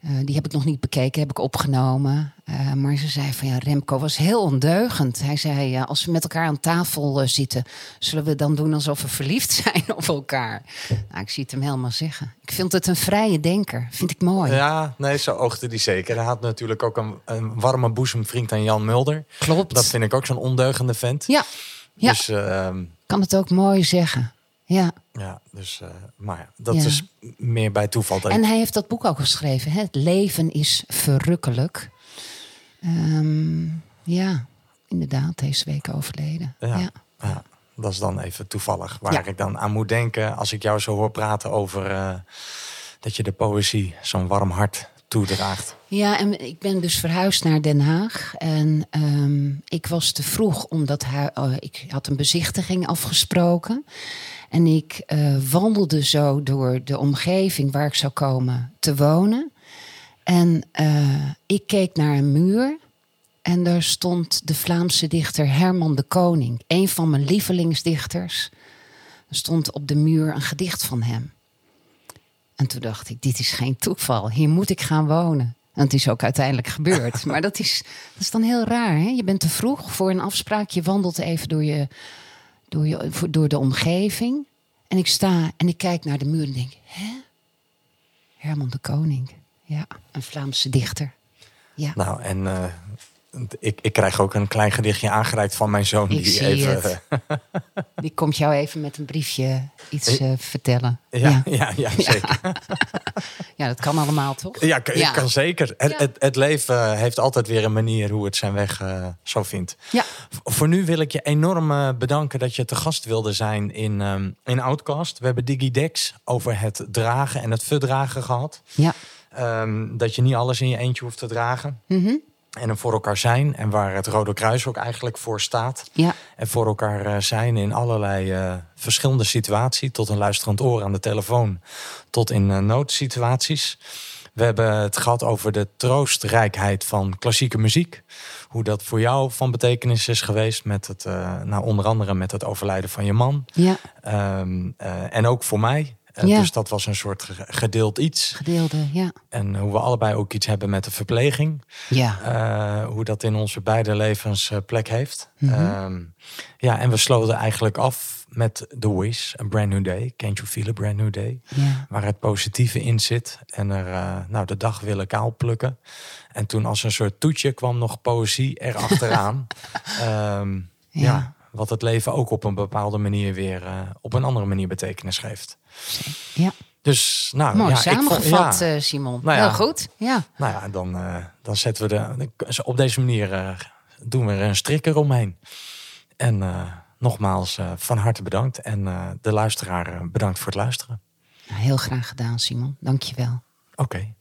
Eh, die heb ik nog niet bekeken, heb ik opgenomen. Eh, maar ze zei van ja, Remco was heel ondeugend. Hij zei, eh, als we met elkaar aan tafel eh, zitten, zullen we dan doen alsof we verliefd zijn op elkaar? Nou, ik zie het hem helemaal zeggen. Ik vind het een vrije denker. Vind ik mooi. Ja, nee, zo oogde die zeker. Hij had natuurlijk ook een, een warme boezemvriend aan Jan Mulder. Klopt. Dat vind ik ook zo'n ondeugende vent. Ja, ja. Dus, ehm, kan het ook mooi zeggen. Ja. ja, dus, eh, maar ja, dat Ja. is meer bij toeval. En hij heeft dat boek ook geschreven. Hè? Het leven is verrukkelijk. Ehm, ja, inderdaad, deze week overleden. Ja. Ja. Dat is dan even toevallig waar ik dan aan moet denken als ik jou zo hoor praten over eh, dat je de poëzie zo'n warm hart toedraagt. Ja, en ik ben dus verhuisd naar Den Haag. En ehm, ik was te vroeg, omdat hij, oh, ik had een bezichtiging afgesproken. En ik eh, wandelde zo door de omgeving waar ik zou komen te wonen. En eh, ik keek naar een muur. En daar stond de Vlaamse dichter Herman de Koning. Een van mijn lievelingsdichters. Er stond op de muur een gedicht van hem. En toen dacht ik, dit is geen toeval. Hier moet ik gaan wonen. En het is ook uiteindelijk gebeurd. Maar dat is, dat is dan heel raar. Hè? Je bent te vroeg voor een afspraak. Je wandelt even door, je, door, je, door de omgeving. En ik sta en ik kijk naar de muur en denk... Hè? Herman de Koning. Ja, een Vlaamse dichter. Ja, Nou, en eh, ik, ik krijg ook een klein gedichtje aangereikt van mijn zoon. Ik die zie even, het. die komt jou even met een briefje iets Eh, vertellen. ja, ja, ja, zeker. Ja, dat kan allemaal, toch? Ja, Ja. kan zeker. Het, Ja. het, het leven heeft altijd weer een manier hoe het zijn weg eh, zo vindt. Ja. Voor nu wil ik je enorm eh, bedanken dat je te gast wilde zijn in, ehm in Outcast. We hebben DigiDex over het dragen en het verdragen gehad. Ja. Ehm, dat je niet alles in je eentje hoeft te dragen. Mhm. En voor elkaar zijn. En waar het Rode Kruis ook eigenlijk voor staat. Ja. En voor elkaar eh, zijn in allerlei eh, verschillende situaties. Tot een luisterend oor aan de telefoon. Tot in eh, noodsituaties. We hebben het gehad over de troostrijkheid van klassieke muziek. Hoe dat voor jou van betekenis is geweest. Met het, nou, onder andere met het overlijden van je man. Ja, Ehm, eh, en ook voor mij. Eh, Ja. Dus dat was een soort ge- gedeeld iets. gedeelde, ja. En hoe we allebei ook iets hebben met de verpleging. Ja, Eh, hoe dat in onze beide levens eh, plek heeft. Mhm. Ehm, ja, en we sloten eigenlijk af met The Wish, A Brand New Day. Can't you feel a brand new day? ja. Waar het positieve in zit. En er nou, de dag willen kaal plukken. En toen als een soort toetje kwam nog poëzie erachteraan. Ja. Ja. Wat het leven ook op een bepaalde manier weer eh, op een andere manier betekenis geeft. ja. Dus nou, Mooi ja, ik vond- samengevat, ja. eh, Simon. Nou ja. Heel goed. Ja. Nou ja, dan, eh, dan zetten we de. Op deze manier doen we er een strik eromheen. En nogmaals, van harte bedankt. En de luisteraar bedankt voor het luisteren. Nou, heel graag gedaan, Simon. Dank je wel. Oké.